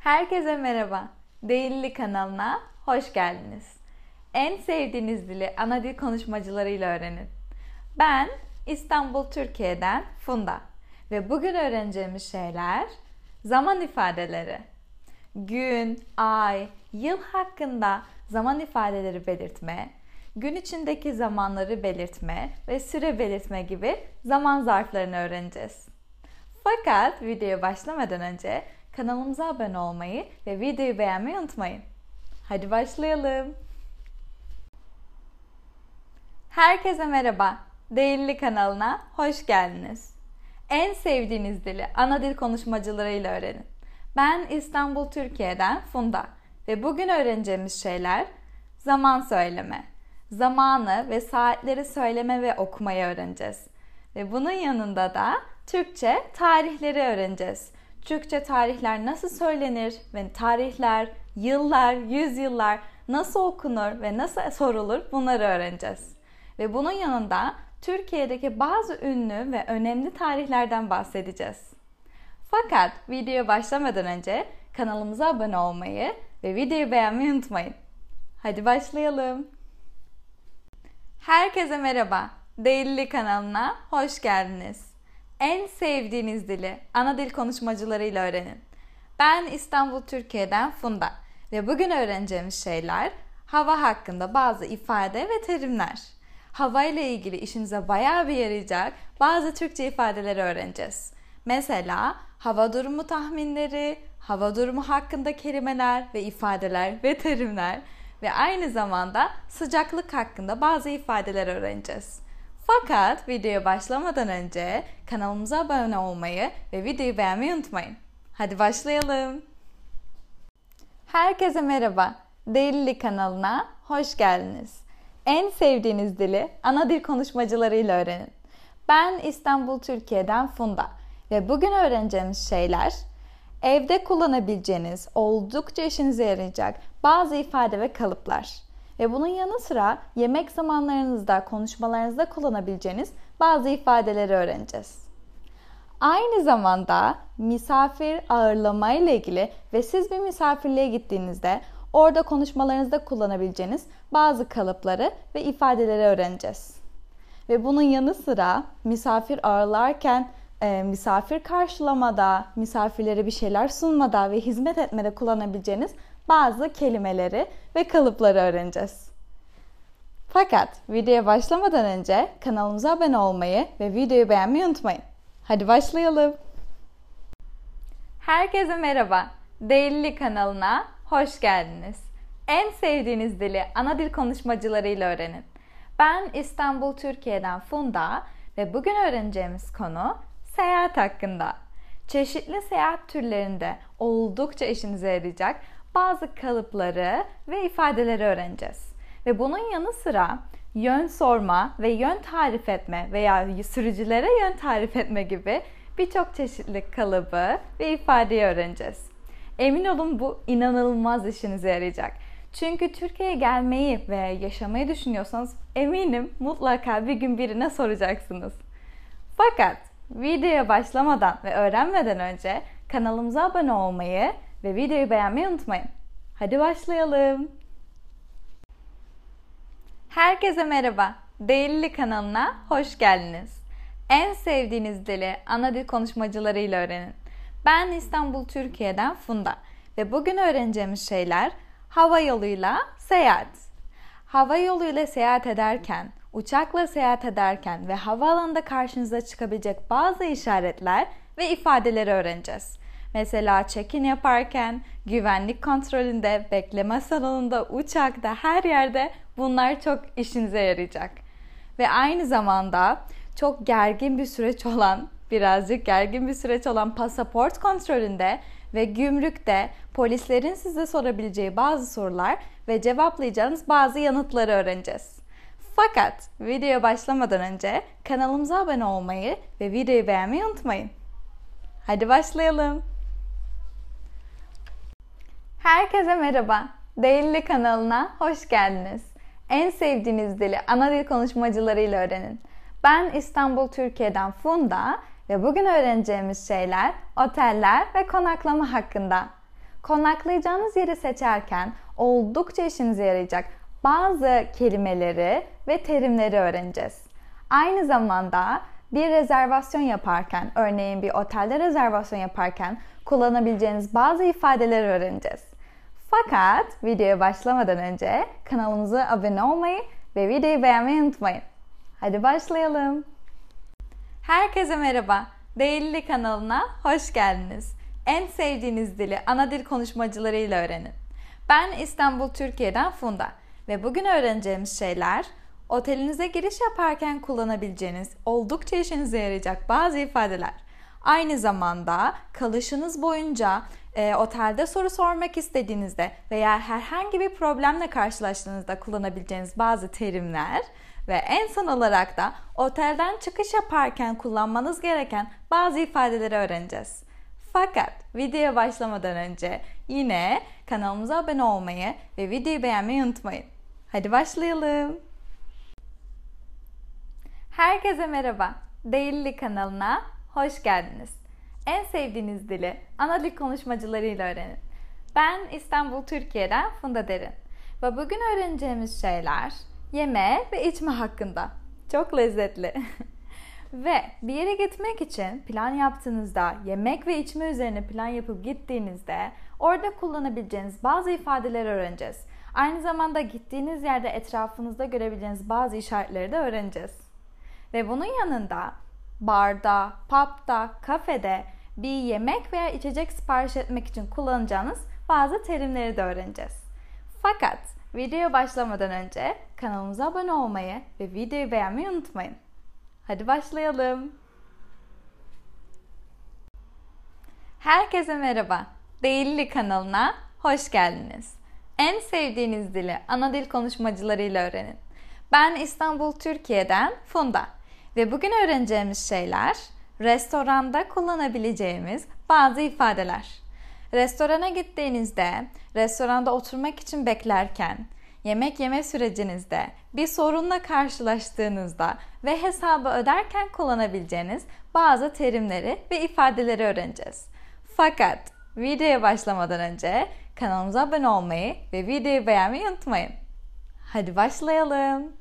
Herkese merhaba. Değilli kanalına hoş geldiniz. En sevdiğiniz dili ana dil konuşmacılarıyla öğrenin. Ben İstanbul, Türkiye'den Funda ve bugün öğreneceğimiz şeyler zaman ifadeleri. Gün, ay, yıl hakkında zaman ifadeleri belirtme, gün içindeki zamanları belirtme ve süre belirtme gibi zaman zarflarını öğreneceğiz. Fakat videoya başlamadan önce kanalımıza abone olmayı ve videoyu beğenmeyi unutmayın. Hadi başlayalım. Herkese merhaba. Değilli kanalına hoş geldiniz. En sevdiğiniz dili ana dil konuşmacılarıyla öğrenin. Ben İstanbul, Türkiye'den Funda ve bugün öğreneceğimiz şeyler zaman söyleme, zamanı ve saatleri söyleme ve okumayı öğreneceğiz. Ve bunun yanında da Türkçe tarihleri öğreneceğiz. Türkçe tarihler nasıl söylenir ve tarihler, yıllar, yüzyıllar nasıl okunur ve nasıl sorulur bunları öğreneceğiz. Ve bunun yanında Türkiye'deki bazı ünlü ve önemli tarihlerden bahsedeceğiz. Fakat videoya başlamadan önce kanalımıza abone olmayı ve videoyu beğenmeyi unutmayın. Hadi başlayalım. Herkese merhaba. Değilli kanalına hoş geldiniz. En sevdiğiniz dili ana dil konuşmacılarıyla öğrenin. Ben İstanbul, Türkiye'den Funda ve bugün öğreneceğimiz şeyler hava hakkında bazı ifade ve terimler. Hava ile ilgili işinize bayağı bir yarayacak bazı Türkçe ifadeleri öğreneceğiz. Mesela hava durumu tahminleri, hava durumu hakkında kelimeler ve ifadeler ve terimler ve aynı zamanda sıcaklık hakkında bazı ifadeler öğreneceğiz. Fakat videoya başlamadan önce kanalımıza abone olmayı ve videoyu beğenmeyi unutmayın. Hadi başlayalım. Herkese merhaba. Değilli kanalına hoş geldiniz. En sevdiğiniz dili ana dil konuşmacılarıyla öğrenin. Ben İstanbul, Türkiye'den Funda ve bugün öğreneceğimiz şeyler evde kullanabileceğiniz, oldukça işinize yarayacak bazı ifade ve kalıplar. Ve bunun yanı sıra yemek zamanlarınızda, konuşmalarınızda kullanabileceğiniz bazı ifadeleri öğreneceğiz. Aynı zamanda misafir ağırlama ile ilgili ve siz bir misafirliğe gittiğinizde orada konuşmalarınızda kullanabileceğiniz bazı kalıpları ve ifadeleri öğreneceğiz. Ve bunun yanı sıra misafir ağırlarken e, misafir karşılamada, misafirlere bir şeyler sunmada ve hizmet etmede kullanabileceğiniz bazı kelimeleri ve kalıpları öğreneceğiz. Fakat videoya başlamadan önce kanalımıza abone olmayı ve videoyu beğenmeyi unutmayın. Hadi başlayalım. Herkese merhaba. Değilli kanalına hoş geldiniz. En sevdiğiniz dili ana dil konuşmacılarıyla öğrenin. Ben İstanbul, Türkiye'den Funda ve bugün öğreneceğimiz konu seyahat hakkında. Çeşitli seyahat türlerinde oldukça işinize yarayacak bazı kalıpları ve ifadeleri öğreneceğiz. Ve bunun yanı sıra yön sorma ve yön tarif etme veya sürücülere yön tarif etme gibi birçok çeşitli kalıbı ve ifadeyi öğreneceğiz. Emin olun bu inanılmaz işinize yarayacak. Çünkü Türkiye'ye gelmeyi ve yaşamayı düşünüyorsanız eminim mutlaka bir gün birine soracaksınız. Fakat videoya başlamadan ve öğrenmeden önce kanalımıza abone olmayı ve videoyu beğenmeyi unutmayın. Hadi başlayalım. Herkese merhaba. Değilli kanalına hoş geldiniz. En sevdiğiniz dili ana dil konuşmacılarıyla öğrenin. Ben İstanbul, Türkiye'den Funda ve bugün öğreneceğimiz şeyler hava yoluyla seyahat. Hava yoluyla seyahat ederken, uçakla seyahat ederken ve havaalanında karşınıza çıkabilecek bazı işaretler ve ifadeleri öğreneceğiz. Mesela check-in yaparken, güvenlik kontrolünde, bekleme salonunda, uçakta, her yerde bunlar çok işinize yarayacak. Ve aynı zamanda çok gergin bir süreç olan, birazcık gergin bir süreç olan pasaport kontrolünde ve gümrükte polislerin size sorabileceği bazı sorular ve cevaplayacağınız bazı yanıtları öğreneceğiz. Fakat videoya başlamadan önce kanalımıza abone olmayı ve videoyu beğenmeyi unutmayın. Hadi başlayalım. Herkese merhaba. Değilli kanalına hoş geldiniz. En sevdiğiniz dili ana dil konuşmacılarıyla öğrenin. Ben İstanbul, Türkiye'den Funda ve bugün öğreneceğimiz şeyler oteller ve konaklama hakkında. konaklayacağınız yeri seçerken oldukça işinize yarayacak bazı kelimeleri ve terimleri öğreneceğiz. Aynı zamanda bir rezervasyon yaparken, örneğin bir otelde rezervasyon yaparken kullanabileceğiniz bazı ifadeleri öğreneceğiz. Fakat videoya başlamadan önce kanalımıza abone olmayı ve videoyu beğenmeyi unutmayın. Hadi başlayalım. Herkese merhaba. Değilli kanalına hoş geldiniz. En sevdiğiniz dili ana dil konuşmacılarıyla öğrenin. Ben İstanbul, Türkiye'den Funda ve bugün öğreneceğimiz şeyler otelinize giriş yaparken kullanabileceğiniz oldukça işinize yarayacak bazı ifadeler. Aynı zamanda kalışınız boyunca e, otelde soru sormak istediğinizde veya herhangi bir problemle karşılaştığınızda kullanabileceğiniz bazı terimler ve en son olarak da otelden çıkış yaparken kullanmanız gereken bazı ifadeleri öğreneceğiz. Fakat videoya başlamadan önce yine kanalımıza abone olmayı ve videoyu beğenmeyi unutmayın. Hadi başlayalım. Herkese merhaba. Değilli kanalına hoş geldiniz. En sevdiğiniz dili ana dil konuşmacılarıyla öğrenin. Ben İstanbul, Türkiye'den Funda Derin. Ve bugün öğreneceğimiz şeyler yeme ve içme hakkında. Çok lezzetli. ve bir yere gitmek için plan yaptığınızda, yemek ve içme üzerine plan yapıp gittiğinizde orada kullanabileceğiniz bazı ifadeleri öğreneceğiz. Aynı zamanda gittiğiniz yerde etrafınızda görebileceğiniz bazı işaretleri de öğreneceğiz. Ve bunun yanında barda, pub'da, kafede bir yemek veya içecek sipariş etmek için kullanacağınız bazı terimleri de öğreneceğiz. Fakat videoya başlamadan önce kanalımıza abone olmayı ve videoyu beğenmeyi unutmayın. Hadi başlayalım. Herkese merhaba. Değilli kanalına hoş geldiniz. En sevdiğiniz dili ana dil konuşmacılarıyla öğrenin. Ben İstanbul, Türkiye'den Funda ve bugün öğreneceğimiz şeyler restoranda kullanabileceğimiz bazı ifadeler. Restorana gittiğinizde, restoranda oturmak için beklerken, yemek yeme sürecinizde bir sorunla karşılaştığınızda ve hesabı öderken kullanabileceğiniz bazı terimleri ve ifadeleri öğreneceğiz. Fakat videoya başlamadan önce kanalımıza abone olmayı ve videoyu beğenmeyi unutmayın. Hadi başlayalım.